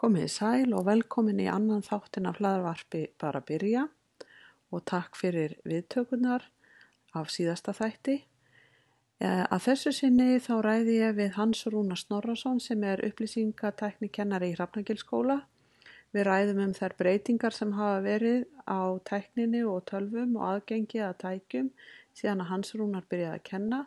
Komið þið sæl og velkomin í annan þáttin af hlaðvarpi Bara byrja og takk fyrir viðtökunar af síðasta þætti. Eh, Að þessu sinni þá ræði ég við Hans Rúna Snorrason sem er upplýsingatæknikennari í Hrafnagilskóla. Við ræðum um þær breytingar sem hafa verið á tækninni og tölvum og aðgengi að tækjum síðan að Hans Rúnar byrjaði að kenna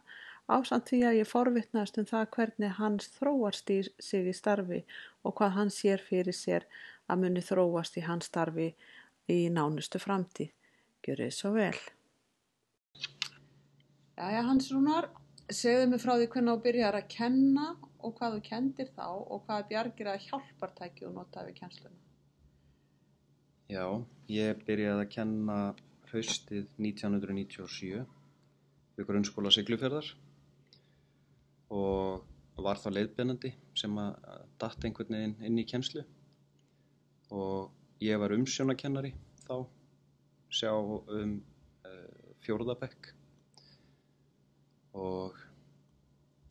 ásamt því að ég forvitnaðist um það hvernig hans þróast í sig í starfi og hvað hann sér fyrir sér að muni þróast í hans starfi í nánustu framtíð. Gjörið svo vel. Jæja Hans Rúnar, segðu mig frá því hvernig þú byrjar að kenna og hvað þú kendir þá og hvað bjargir að hjálpartæki og notaði við kennsluna. Já, ég byrjaði að kenna haustið 1997 við grunnskóla Siglufjörðar og var þá leiðbennandi sem að datt einhvern veginn inn í kennslu. Og ég var umsjónakennari þá sjá um uh, fjórðabekk. Og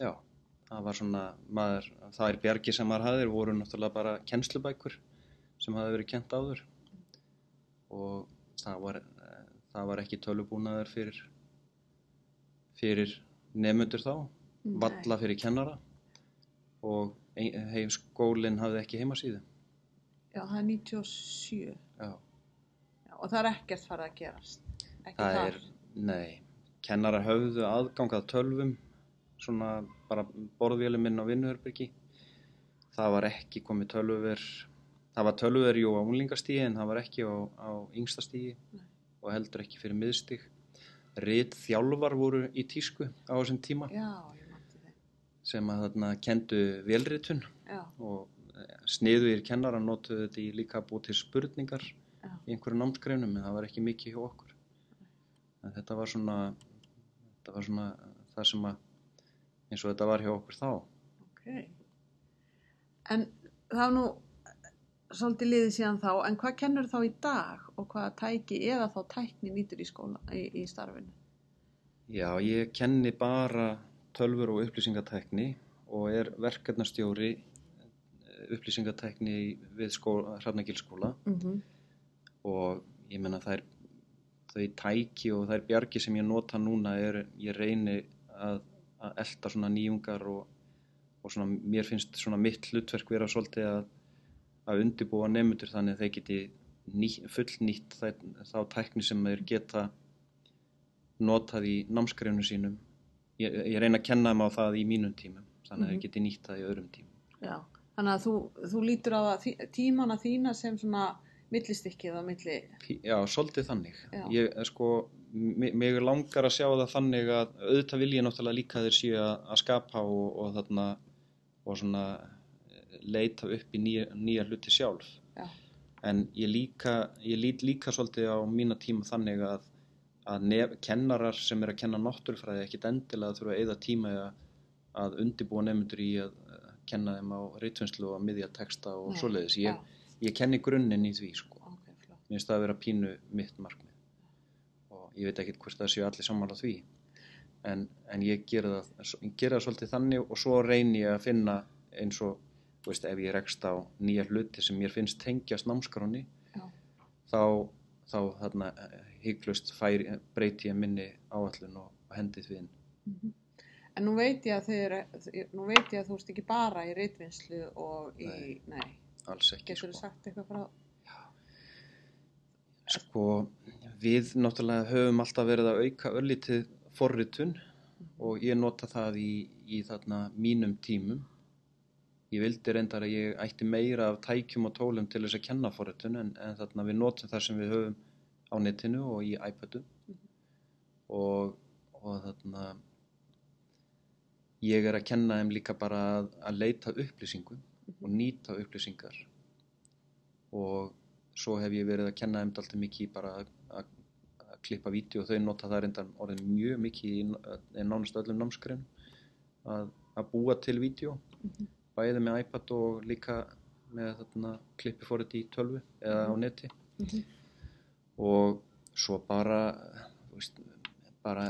já, það var svona maður, það er bjargi sem maður hafðir voru náttúrulega bara kennslubækur sem hafði verið kent áður og það var, það var ekki tölubúnaður fyrir fyrir nefnundur þá Nei. valla fyrir kennara og heim skólinn hafði ekki heimasíðu Já, það er 97 Já, Já, og það er ekkert farið að gerast. Ekki það þar. er, nei kennarar höfðu aðgangað tölvum svona bara borðvélum inn á vinnuherbyrgi það var ekki komið tölvuver það var tölvuver jú á unglingastígi en það var ekki á, á yngstastígi og heldur ekki fyrir miðstíg Rit þjálfar voru í tísku á þessum tíma. Já, sem að þarna kendu velritun Já, og sniðuðir kennarar notuðu þetta í líka búið til spurningar Já. í einhverju námsgreinum en það var ekki mikið hjá okkur. En þetta var svona þetta var svona það sem að eins og þetta var hjá okkur þá. Ok. En er nú svolítið liðið síðan þá, en hvað kennur þá í dag og hvaða tæki eða þá tækni nýtur í skóla, í, í starfinu? Já, ég kenni bara tölfur og upplýsingatækni og er verkefnastjóri eh, upplýsingatækni við skóla, Hrafnagilskóla Mm -hmm. og ég menna þær þau tæki og þær bjargi sem ég nota núna er, ég reyni að, að elda svona nýjungar og, og svona, mér finnst svona mitt hlutverk vera svolítið að, að undibúa nefndur þannig að þeir geti ný, fullnýtt þá tækni sem þeir geta notað í námskrifnu sínum ég, ég reyna að kenna þeim á það í mínum tímum þannig að Mhm. þeir geti nýtt það í öðrum tímum Já, þannig að þú, þú lítur á það tí- tímana þína sem svona millistykkið á milli, Já, svolítið þannig. Já. Ég, eh, sko, mi- mig langar að sjá það þannig að auðvitað vil ég náttúrulega líka þeir séu að, skapa og, og þarna og svona leita upp í nýja, nýja hluti sjálf. já, En ég líka, ég lít líka svolítið á mína tíma þannig að, að nef, kennarar sem er að kenna náttúrufræði ekkit endilega þurfa að eyða tíma að, undibúa nefndur í að kenna þeim á reytvinnslu og að miðja texta og svoleiðis. Ég, ég kenni grunninn í því, sko ok, flott. mér finnst það að vera pínu mitt markmið og ég veit ekki hvort það séu allir sammála því en, en ég gera það, gera það svolítið þannig og svo reyni ég að finna eins og veist, ef ég rekst á nýja hluti sem mér finnst tengjast námskráni Já. þá, þá þarna hygglust færi, breyti ég minni áallun og, hendið við inn Mhm. En nú veit ég að er, nú veit ég að þú ert ekki bara í reitvinnslu og í, Nei. nei, alls ekki getur þú sagt eitthvað frá, Sko, við náttúrulega höfum alltaf verið að auka örlítið forritun og ég nota það í, í þarna mínum tímum. Ég vildi reyndar að ég ætti meira af tækjum og tólum til þess að kenna forritun en, en þarna við notum það sem við höfum á netinu og í iPadum. Og, og þarna ég er að kenna þeim líka bara að, að leita upplýsingum og nýta upplýsingar. Og svo hef ég verið að kenna þeim alltaf mikið bara að, að, að klippa vídeo og þau nota það reyndan orðið mjög mikið í, nánast öllum námskrein að, búa til vídeo. Mhm. Bæði með iPad og líka með þarna klippi fórið í tölvu eða á neti Mhm. og svo bara, veist, bara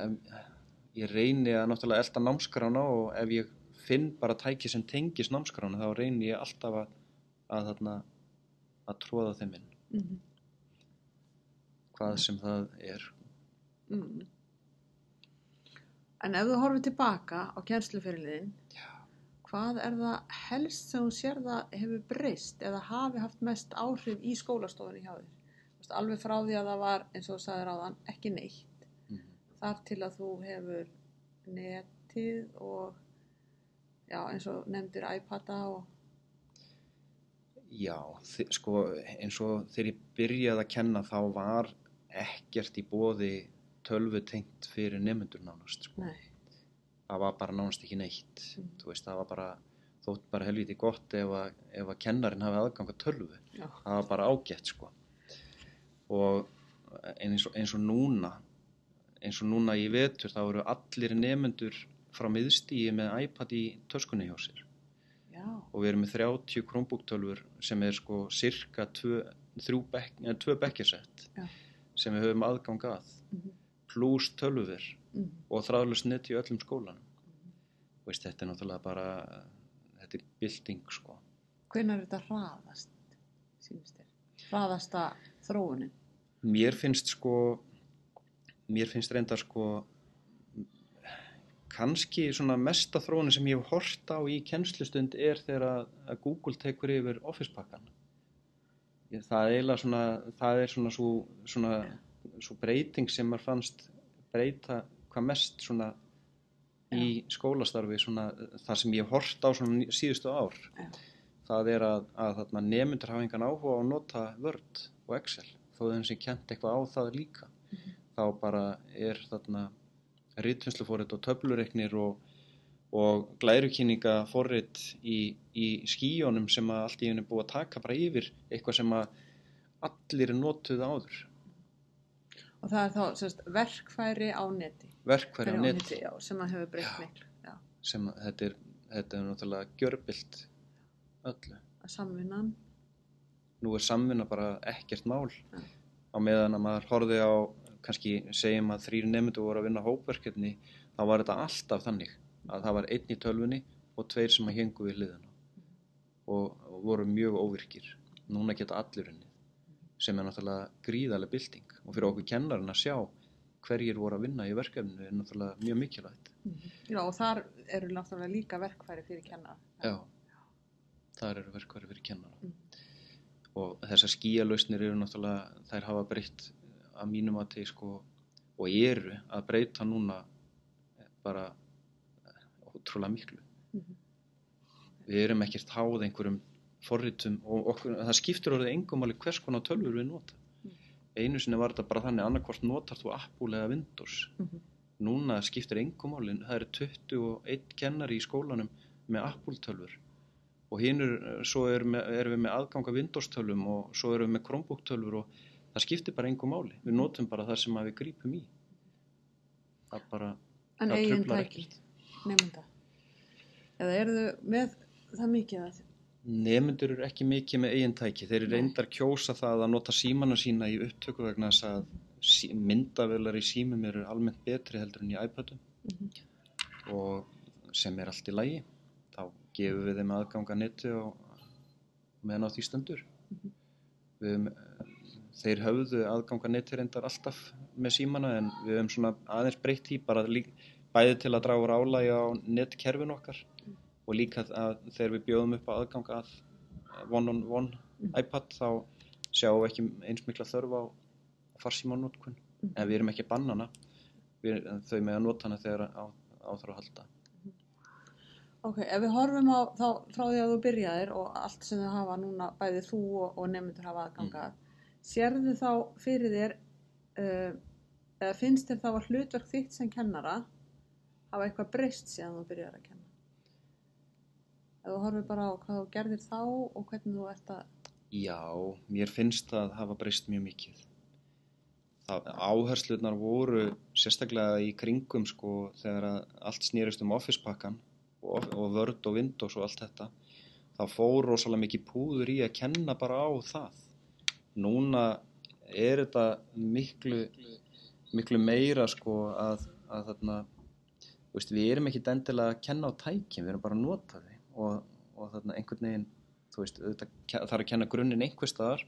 ég reyni að náttúrulega elda námskrána og ef ég finn bara tæki sem tengis námskrána þá reyni ég alltaf að, að, þarna, að tróða þeim inn, Mm hvað sem það er. -hmm. En ef þú horfir tilbaka á kjænslufyrirliðin, hvað er það helst sem þú sér það hefur breyst eða hafi haft mest áhrif í skólastofunni hjá þér? Alveg frá því að það var, eins og þú sagðir áðan, ekki neitt. Mm. Þar til að þú hefur netið og, já, eins og nefndir iPada og, Já, sko eins og þegar ég byrjaði að kenna þá var ekkert í bóði tölvu tengt fyrir nefnendur nánast sko. nei, það var bara nánast ekki neitt. Mm. þú veist, það var bara þótt bara helviti gott ef að, ef að kennarin hafi aðgang að tölvu. Já, það var bara ágætt sko. Og eins og, eins og núna eins og núna í vetur þá eru allir nefnendur frá miðstíi með iPad í töskunni hjá sér. Já, og við erum með 30 Chromebook-tölfur sem er sko cirka 2 bekk, bekkjarsett sem við höfum aðgang að. Mhm, pluss tölfur mhm, og þráðlust net í öllum skólanum. Veist, þetta er náttúrulega bara þetta er bylting sko. Hvenær er þetta hraðast? Hraðasta þróunin? mér finnst sko mér finnst reynda sko kannski svona mesta þróunin sem ég hef hort á í kennslustund er þegar að, Google tekur yfir Office pakkan það er eiginlega svona það er svona svo, svona svo breyting sem maður fannst breyta hvað mest svona í skólastarfi svona það sem ég hort á svona síðustu ár Já. það er að, að þarna, nemyndur hafa engan áhuga á að nota Word og Excel þó þeim sem kent eitthvað á það líka. Þá bara er þarna rítvinnsluforrit og töflureiknir og, og glærukynninga forrit í, í skíjónum sem að allt í henni búið að taka bara yfir eitthvað sem að allir notuð áður Og það er þá sérst, verkfæri á neti. verkværi á Verkfæri net já, sem að hefur breytt Já. miklu. Sem að þetta er, þetta er náttúrulega gjörbilt öllu að samvinnan. nú er samvinna bara ekkert mál Já. á meðan að maður horfði á kannski segjum að þrýr nefndu voru að vinna hópverkefni þá var þetta alltaf þannig að það var einn í tölvunni og tveir sem að hengu við hliðina og, og voru mjög óvirkir núna geta allir unnið sem er náttúrulega gríðarlega bylting og fyrir okkur kennarinn að sjá hverjir voru að vinna í verkefninu er náttúrulega mjög mikilvægt Já, og þar eru náttúrulega líka verkfæri fyrir kennara. Já, þar eru verkværi fyrir kennara. Mm. Og þessar skíalausnir eru náttúrulega, þær hafa breytt að mínum að þeir sko, og eru að breyta núna bara ótrúlega miklu. Mhm. Við erum ekkert háð einhverjum forritum og okkur, það skiptir orðið engum alveg hvers konar tölfur við nota. Mm. Einu sinni var þetta bara þannig annarkvort notar þú Apple eða Windows. Mhm. Núna skiptir engum máli, það eru 21 kennari í skólanum með Apple tölfur og hinnur, svo erum, erum við með aðganga Windows tölvum og svo erum við með Chromebook tölfur og það skiptir bara engum máli. Við notum bara það sem við grípum í. Það bara, En það truflar tæki, nefnda. Eða eru þau með það mikið að Nemyndur eru ekki mikið með eigin tæki. Þeir eru reyndar kjósa það að nota símana sína í upptöku vegna þess að sí, myndavelar í símum eru almennt betri heldur en í iPadum Mhm. og sem er allt í lagi. Þá gefum við þeim aðganga netu og meðan á því stendur. Mhm. Við, höfum, eh, þeir höfðu aðganga neti reyndar alltaf með símana en við höfum svona aðeins breytt í bara bæði til að draga úr álægi á netkerfin okkar og líka að þegar við bjóðum upp á aðganga að one-on-one Mm. iPad þá sjáum við ekki eins mikla þörf á farsímanótkun Mhm. en við erum ekki bannana við, þau með að nota hana þegar á, á þarf að halda Ok, ef við horfum á þá frá því að þú byrjaðir og allt sem þau hafa núna, bæði þú og, og nefndur hafa aðganga að, sérðu þá fyrir þér, uh, eða finnst þér þá að hlutverk þitt sem kennara hafa eitthvað breyst síðan þú byrjaðir að kenna? Ef þú horfir bara á hvað þú gerðir þá og hvernig þú ert að, Já, mér finnst það hafa breyst mjög mikið. Það, áherslunar voru sérstaklega í kringum sko þegar að allt snýrist um Office pakkan og, og Word og Windows og allt þetta. Það fór rosalega mikið púður í að kenna bara á það. Núna er þetta miklu, miklu meira sko að, að þarna, veist, við erum ekki endilega að kenna á tækjum, við erum bara að nota þau og, og þarna einhvern veginn, þú veist, ke- þarf að kenna grunninn einhver staðar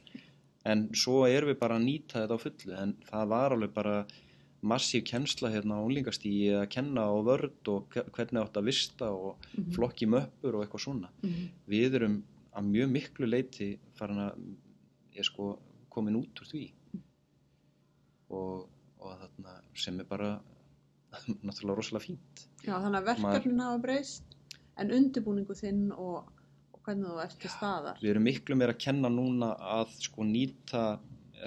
en svo erum við bara að nýta þetta á fullu en það var alveg bara massíf kennsla hérna á unlingastígi að kenna á vörd og hve- hvernig átt að vista og flokki möppur og eitthvað svona. Mhm. við erum að mjög miklu leiti farin að sko komin út úr því. Og, og þarna sem er bara náttúrulega rosalega fínt. Já, þannig að verkefnin hafa breyst en undirbúningu þinn og, og hvernig þú ert til staðar. við erum miklu meira að kenna núna að sko nýta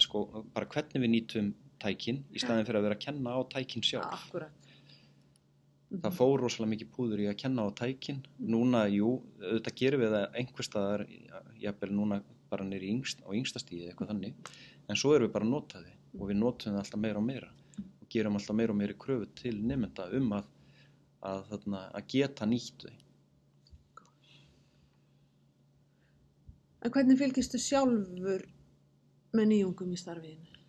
sko, bara hvernig við nýtum tækin í staðin fyrir að vera að kenna á tækin sjálf. Akkurat. það fór rosalega mikið púður í að kenna á tækin. Núna, jú, auðvitað gerum við það einhver staðar, jafnvel núna bara nýri yngst, á yngsta stíði eitthvað þannig. En svo erum við bara að nota þið og við notum það alltaf meira og meira og gerum alltaf meira og meira kröfu til nefnda um að, að, þarna, að geta nýtt þau En hvernig fylgistu sjálfur með nýjungum í starfiðinu?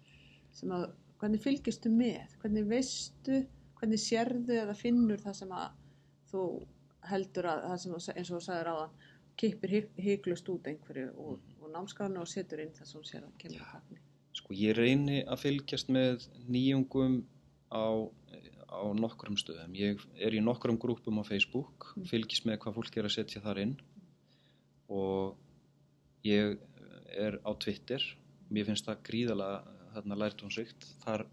Að, hvernig fylgistu með? Hvernig veistu, hvernig sérðu eða finnur það sem að þú heldur að, það sem eins og þú sagðir áðan, kippir hygglust út einhverju úr, úr námskránu og setur inn það sem sér að kemur að takni. Sko ég reyni að fylgjast með nýjungum á, á nokkrum stöðum. Ég er í nokkrum grúpum á Facebook, fylgist með hvað fólk er að setja þar inn og ég er á Twitter. Mér finnst það gríðalega þarna lærtónsvikt. Þar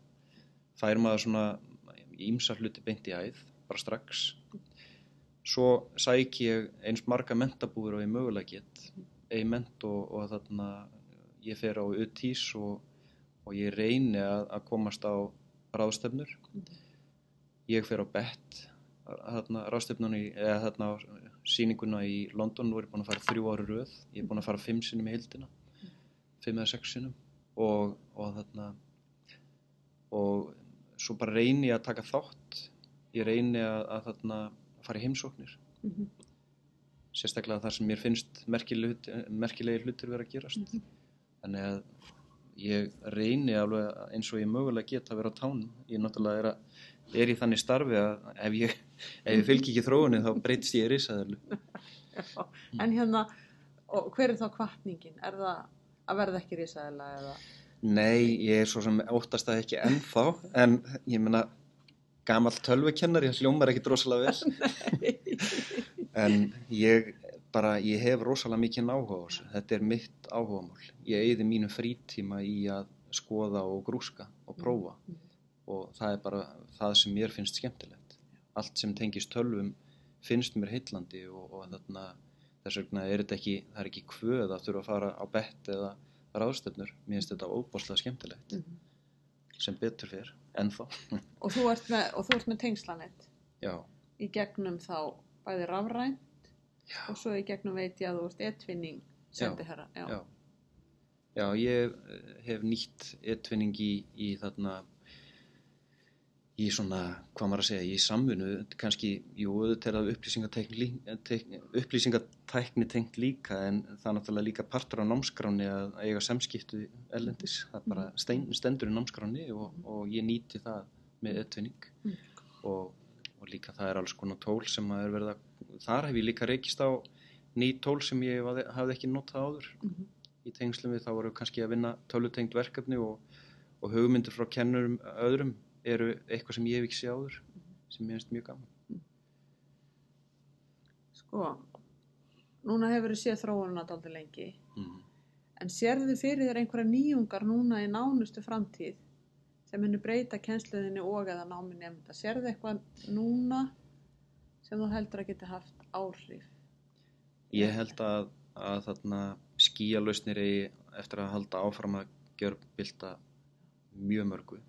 fær maður svona ímsa hluti beint í æð, bara strax. Svo sæk ég eins marga mentabúður og ég mögulega get, eiment og, og þarna ég fer á UTIS og, og ég reyni að, að komast á ráðstefnur. Ég fer á BET, þarna ráðstefnunni, eða þarna á sýninguna í London, nú er ég búin að fara þrjú ári röð, ég er búin að fara fimm sinnum í hildina, fimm eða sex sinnum og, og þarna, og svo bara reyni ég að taka þátt, ég reyni að, að þarna fara í heimsóknir, Mm -hmm. sérstaklega þar sem mér finnst merkilegi, hlutir vera að gerast. Mhm. Þannig að ég reyni alveg eins og ég mögulega geta að vera á tánum. Ég náttúrulega er, að, er í þannig starfi að ef ég, ef ég fylgi ekki þróunni þá breytist ég í risaðarlu. En hérna, hver er þá kvartningin? Er það að verða ekki risaðilega eða? Nei, ég er svo sem óttast það ekki ennþá, en ég meina gamall tölvukennari, það hljómar ekki drosalega vel. En ég bara, ég hef rosalega mikið áhuga á þessu. Þetta er mitt áhugamál. Ég eyði mínu frítíma í að skoða og grúska og prófa. Mm. Og það er bara það sem mér finnst skemmtilegt. Allt sem tengist tölvum finnst mér heillandi og, og þarna, þess vegna er þetta ekki, það er ekki kvöð að þurfa að fara á bett eða ráðstöfnur. Mér finnst þetta óbáslega skemmtilegt Mhm. sem betur fyrr, ennþá. Og þú ert með, með tengslanett í gegnum þá bæði rafrænt Já. og svo í gegnum veit ég að þú ert etvinning sendi herra. Já. já. Já, ég hef nýtt etvinning í, í þarna í svona, hvað maður að segja, í samfunnu, kannski, jú, þetta er að upplýsingatækni, upplýsingatækni tengt líka, en það er náttúrulega líka partur á námskráni að eiga samskiptu ellendis, það er bara stein, stendur í námskráni og, og ég nýti það með etvinning Mm. og, og líka það er alls konar tól sem að er verið að, þar hef ég líka reykist á ný tól sem ég hafði, ekki notað áður. Mhm. í tengslum við þá voru kannski að vinna tölutengt verkefni og, og hugmyndir frá kennurum öðrum eru eitthvað sem ég hef ekki sé áður sem ég finnst mjög gaman Sko, núna hefur þið séð þróununa daldi lengi mm. en sérðu fyrir þér einhverja nýjungar núna í nánustu framtíð sem munu breyta kennsluðinni og eða námi nefnda. Sérðu eitthvað núna sem þú heldur að geta haft áhrif? ég held að, að þarna skíalausnir eigi eftir að halda áfram að gjörbylta mjög mörgu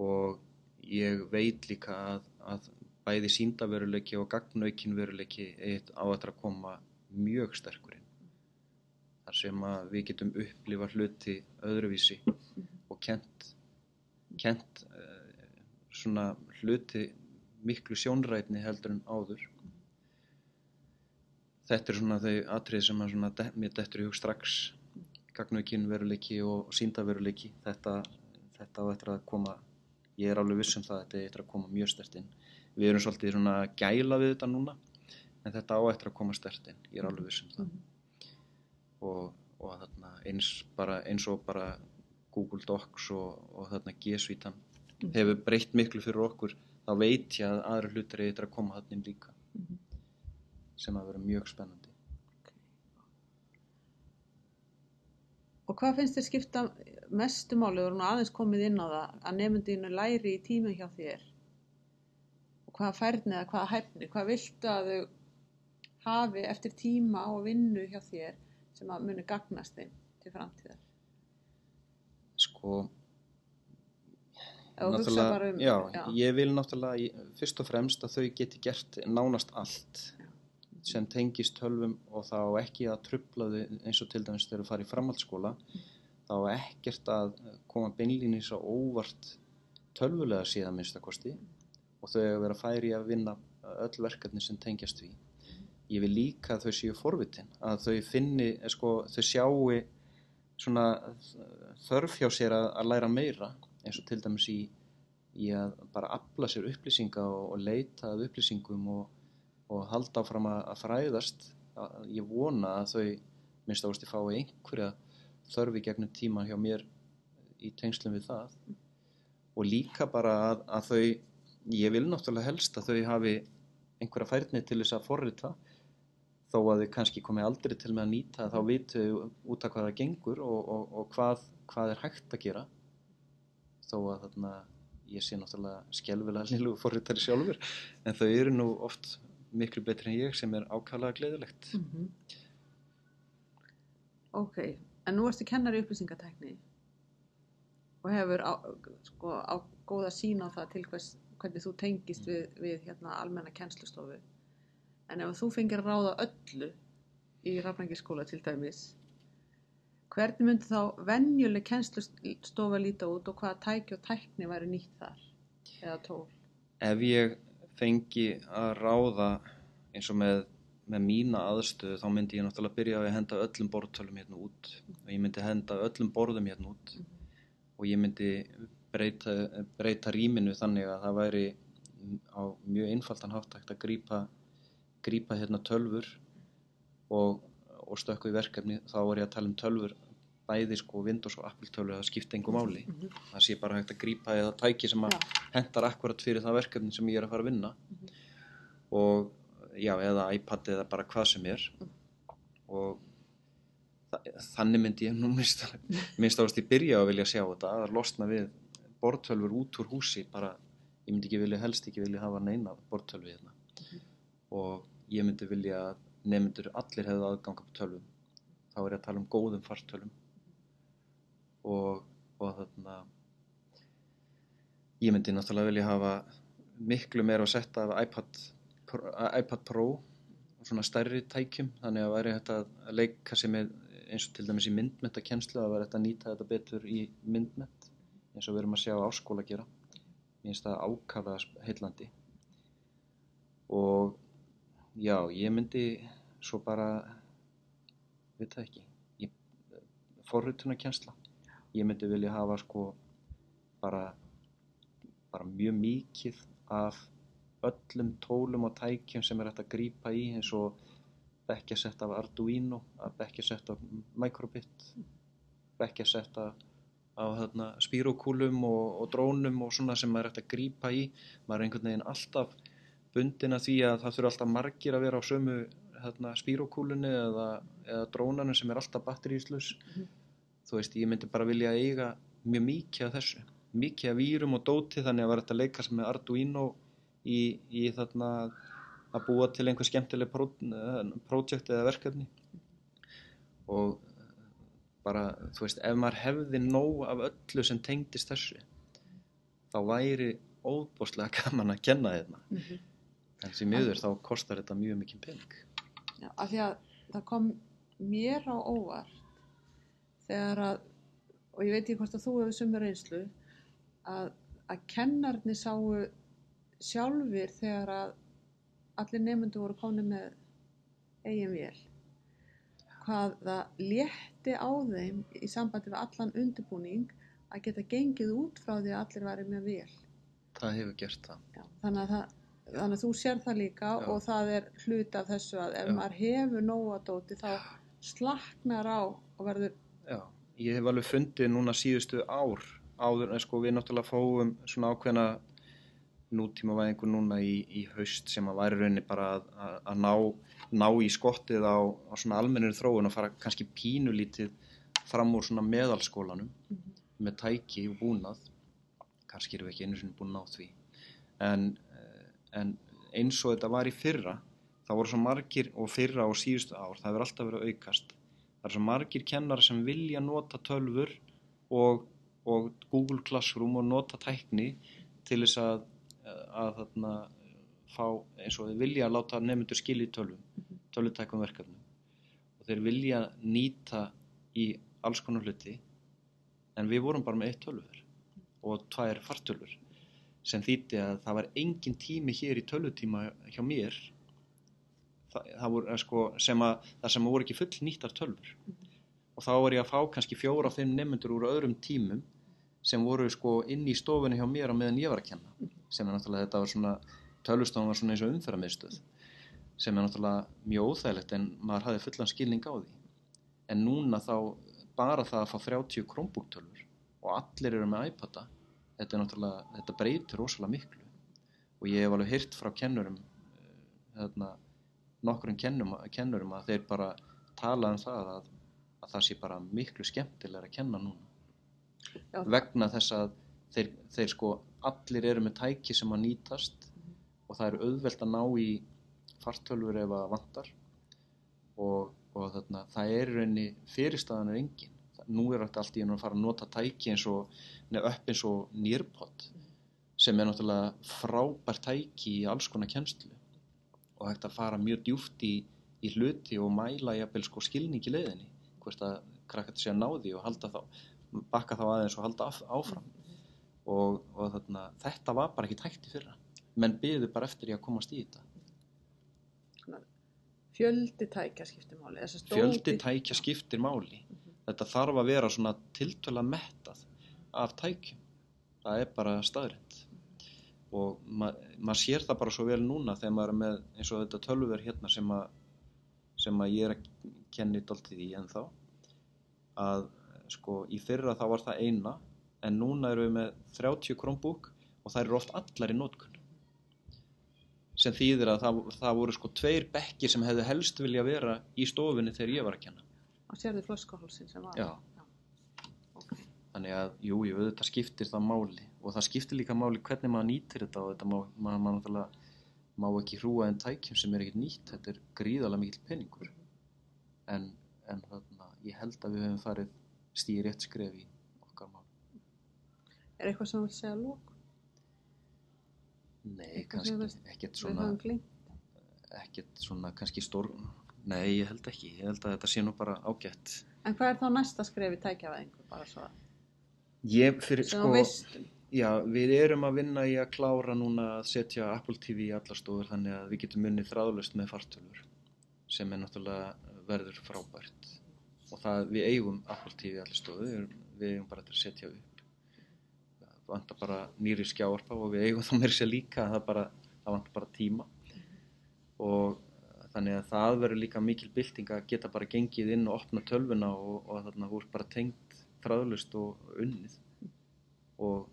og ég veit líka að, að bæði síndaveruleiki og gagnaukin veruleiki eitt á að koma mjög sterkur inn. Þar sem að við getum upplifa hluti öðruvísi og kent kent uh, svona hluti miklu sjónrætni heldur en áður. Þetta er svona þau atrið sem að de- mér dettur í hug strax. Gagnaukin veruleiki og síndaveruleiki þetta, þetta á að koma ég er alveg viss um það að þetta er eftir að koma mjög stert inn. Við erum svolítið svona gæla við þetta núna en þetta á eftir að koma stert inn. Ég er alveg viss um það. Og, og þarna eins, bara, eins og bara Google Docs og, og þarna G-svítan hefur breytt miklu fyrir okkur þá veit ég að aðra hlutir er eftir að koma þarna inn líka. Sem að vera mjög spennandi Og hvað finnst þér skipta mestu máli, þú erum nú aðeins komið inn á það, að nefndinu læri í tímum hjá þér? Og hvaða færni eða hvaða hæfni, hvað viltu að þau hafi eftir tíma og vinnu hjá þér sem að muni gagnast þeim til framtíðar? sko náttúrulega- um, já, ég vil náttúrulega fyrst og fremst að þau geti gert nánast allt sem tengist tölvum og þá ekki að trubla þau eins og til dæmis þegar þau fara í framhaldsskóla þá ekkert að koma beinlínis á óvart tölvulega síðan minnstakosti og þau eiga að vera færi að vinna öll verkefni sem tengjast því. Ég vil líka að þau séu forvitin að þau finni, sko, þau sjáu svona þörf hjá sér að, að læra meira eins og til dæmis í, í að bara afla sér upplýsinga og, og leita að upplýsingum og, og halda áfram að, fræðast ég vona að þau minnst ástu fái einhverja þörfi gegnum tíma hjá mér í tengslum við það. Og líka bara að, að þau ég vil náttúrulega helst að þau hafi einhverja færni til þess að forrita þó að þau kannski komi aldrei til með að nýta þá vitu út af hvað það gengur og, og, og hvað, hvað er hægt að gera. Þó að þarna ég sé náttúrulega skelvilega liðlugu forritari sjálfur en þau eru nú oft miklu betri en ég sem er ákvæðlega gleðilegt Mhm. Ok, en nú ertu kennari í upplýsingatækni og hefur á, sko, á góða sín á það til hvers, hvernig þú tengist við, við hérna, almenna kennslustofu. En ef þú fengir að ráða öllu í rafnækisskóla til dæmis, hvernig myndi þá venjuleg kennslustofa líta út og hvaða tæki og tækni væri nýtt þar eða tól? ef ég fengi að ráða eins og með, með mína aðstöðu þá myndi ég náttúrulega byrja að henda öllum borðtölum hérna út. Og ég myndi henda öllum borðum hérna út. Og ég myndi breyta, breyta rýminu þannig að það væri á mjög einfaldan hátt hægt að grípa, grípa hérna tölfur og, og stökku í verkefni. Þá er ég að tala um tölfur bæði sko Windows og Apple tölfur það skipta engum máli. Það sé bara hægt að grípa eða tæki sem að Já. hentar akkurat fyrir það verkefni sem ég er að fara að vinna. Og já, eða iPad eða bara hvað sem er. Og þa þannig myndi ég nú minnst, ást í byrja að vilja sjá þetta að losna við bortölfur út úr húsi bara, ég myndi ekki vilja helst ekki vilja hafa neina bortölvi hérna. Og ég myndi vilja nefndur allir hefðu aðgang á tölvum. Þá er ég að tala um góðum fartölum og, og þarna ég myndi náttúrulega vilja hafa miklu meira að setja af iPad, iPad Pro og svona stærri tækjum þannig að væri hægt að leika sér með eins og til dæmis í myndmetakennslu að væri hægt að nýta þetta betur í myndmet eins og við erum að sjá áskóla gera. Mér finnst það ákaflega heillandi. Og já, ég myndi svo bara veit það ekki. Ég, forritunarkensla ég myndi vilja hafa sko bara bara mjög mikið af öllum tólum og tækjum sem er hægt að grípa í eins og bekkjasett af Arduino bekkjasett af Microbit bekkjasett af á þarna, spírokúlum og, og drónum og svona sem maður er hægt að grípa í. Maður er einhvern veginn alltaf bundin að því að það þurfa alltaf margir að vera á sömu þarna, spírokúlunni eða, eða drónanum sem er alltaf batteríslus þú veist, ég myndi bara vilja eiga mjög mikið af þessu. Mikið af vírum og dóti þannig að vera þetta að leika sem með Arduino í, í þarna að búa til einhver skemmtileg pró, projekt eða verkefni. Og bara, þú veist, ef maður hefði nóg af öllu sem tengdist þessu þá væri óbúslega gaman að kenna þetta Mhm. en því miður þá kostar þetta mjög mikið pening. Já, af því að það kom mér á óvart þegar að, og ég veit ekki hvort að þú hefur sumur reynslu, að, að kennarnir sáu sjálfur þegar að allir nefndu voru komin með eigin vél. hvað það létti á þeim í sambandi við allan undirbúning að geta gengið út frá því að allir væri með vel. það hefur gert það Já, þannig, að það, þannig að þú sér það líka Já. og það er hluti af þessu að ef Já. maður hefur nóga dóti þá slaknar á og verður Já, ég hef alveg fundið núna síðustu ár áður en sko við náttúrulega fáum svona ákveðna nútímavæðingu núna í, í haust sem að væri rauninni bara að, að, að ná, ná í skottið á, á svona almennir þróun og fara kannski pínulítið fram úr svona meðalskólanum með tæki og búnað. Kannski erum við ekki einu sinni búin ná því. En, eh, en eins og þetta var í fyrra það voru svo margir og fyrra og síðustu ár það hefur alltaf verið að aukast það er svo margir kennar sem vilja nota tölfur og, og Google Classroom og nota tækni til þess að, að þarna, fá eins og þeir vilja að láta nefndur skilja í tölvum, tölvutækum verkefnum. Og þeir vilja nýta í alls konar hluti en við vorum bara með eitt tölvur og tvær fartölvur sem þýtti að það var engin tími hér í tölvutíma hjá mér það, voru, eh, sko, sem að, það sem voru ekki full nýttar tölvur. Og þá var ég að fá kannski fjóra og fimm nefnendur úr öðrum tímum sem voru sko inn í stofunni hjá mér á meðan ég var að kenna sem er náttúrulega þetta var svona tölvustofan var svona eins og umferðarmiðstöð sem er náttúrulega mjög óþægilegt en maður hafði fullan skilning á því. En núna þá bara það að fá 30 Chromebook-tölvur og allir eru með iPada þetta er náttúrulega, þetta breytir rosalega miklu. Og ég hef alveg heyrt frá kennurum eh, hérna, nokkrum kennum, kennurum að þeir bara tala um það að, að það sé bara miklu skemmtilega að kenna núna. Já. vegna þess að þeir, þeir sko allir eru með tæki sem að nýtast og það er auðvelt að ná í fartölfur ef að vantar. Og, og þarna, það er í rauninni fyrirstaðan er engin. Nú er þetta allt í einu að fara að nota tæki eins og nefn upp eins og Nearpod sem er náttúrulega frábær tæki í alls konar kennslu og hægt að fara mjög djúft í, í hluti og mæla jafnvel sko skilning í leiðinni hvort að krakkat sé að ná því og halda þá bakka þá aðeins og halda áfram. Og, og þarna, þetta var bara ekki tækt í fyrra. Menn byggðu bara eftir í að komast í þetta. Fjöldi tækja skiptir máli. fjöldi tækja skiptir máli. Þetta þarf að vera svona tiltöla mettað af tækjum. Það er bara staðrind og ma maður sér það bara svo vel núna þegar maður er með eins og þetta tölver hérna sem að sem að ég er að kenni dálítið í ennþá að sko í fyrra þá var það eina en núna erum við með 30 Chromebook og það eru oft allar í nótkunn sem þýðir að það, það voru sko tveir bekkir sem hefðu helst vilja vera í stofunni þegar ég var að kenna. Og sérðu flöskahólsin sem var. Já. ok. þannig að jú, jú, þetta skiptir það máli og það skiptir líka máli hvernig maður nýtir þetta og þetta má, maður, maður náttúrulega má ekki hrúa en tækjum sem er ekkert nýtt. Þetta er gríðalega mikill peningur. En, en þarna, ég held að við höfum farið stíði rétt skref í okkar mál. Er eitthvað sem þú vilt segja lók nei, Eitthvað kannski ekkert svona ekkert svona kannski stór nei, ég held ekki, ég held að þetta sé nú bara ágætt. En hvað er þá næsta skref í tækjavæðingu? Bara svo að ég fyrir sko Já, við erum að vinna í að klára núna að setja Apple TV í allar stofur þannig að við getum unnið þráðlust með fartölur sem er náttúrulega verður frábært. Og það við eigum Apple TV í allar stofur við, eigum bara til að setja upp. Það vantar bara nýri skjáarpa og við eigum það mér sér líka það, bara, það vantar bara tíma. Og þannig að það verður líka mikil bylting að geta bara gengið inn og opna tölvuna og, og þarna voru bara tengt þráðlust og unnið. Og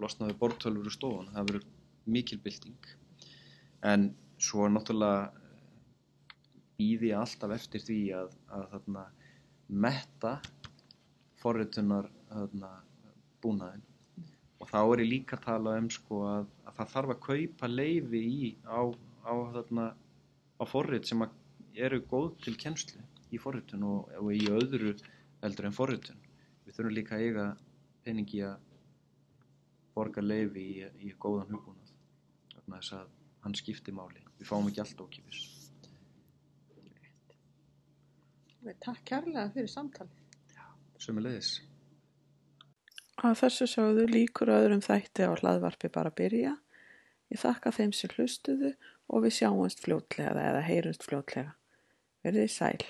losnaði bortölfur úr stofun það verður mikil bylting. En svo náttúrulega býði ég alltaf eftir því að, að þarna, metta forritunar þarna, búnaðin og þá er ég líka að tala um sko, að, að það þarf að kaupa leifi í á, á, þarna, á forrit sem eru góð til kennslu í forritun og, og í öðru heldur en forritun. Við þurfum líka að eiga peningi að borga leifi í, í góðan hugbúnað vegna þess að hann skiptir máli við fáum ekki allt ókipis takk kærlega fyrir samtalið sömulegis Að þessu sögðu líkur öðrum þætti á hlaðvarpi bara byrja. Ég þakka þeim sem hlustuðu og við sjáumst fljótlega eða heyrumst fljótlega. Verðið sæl.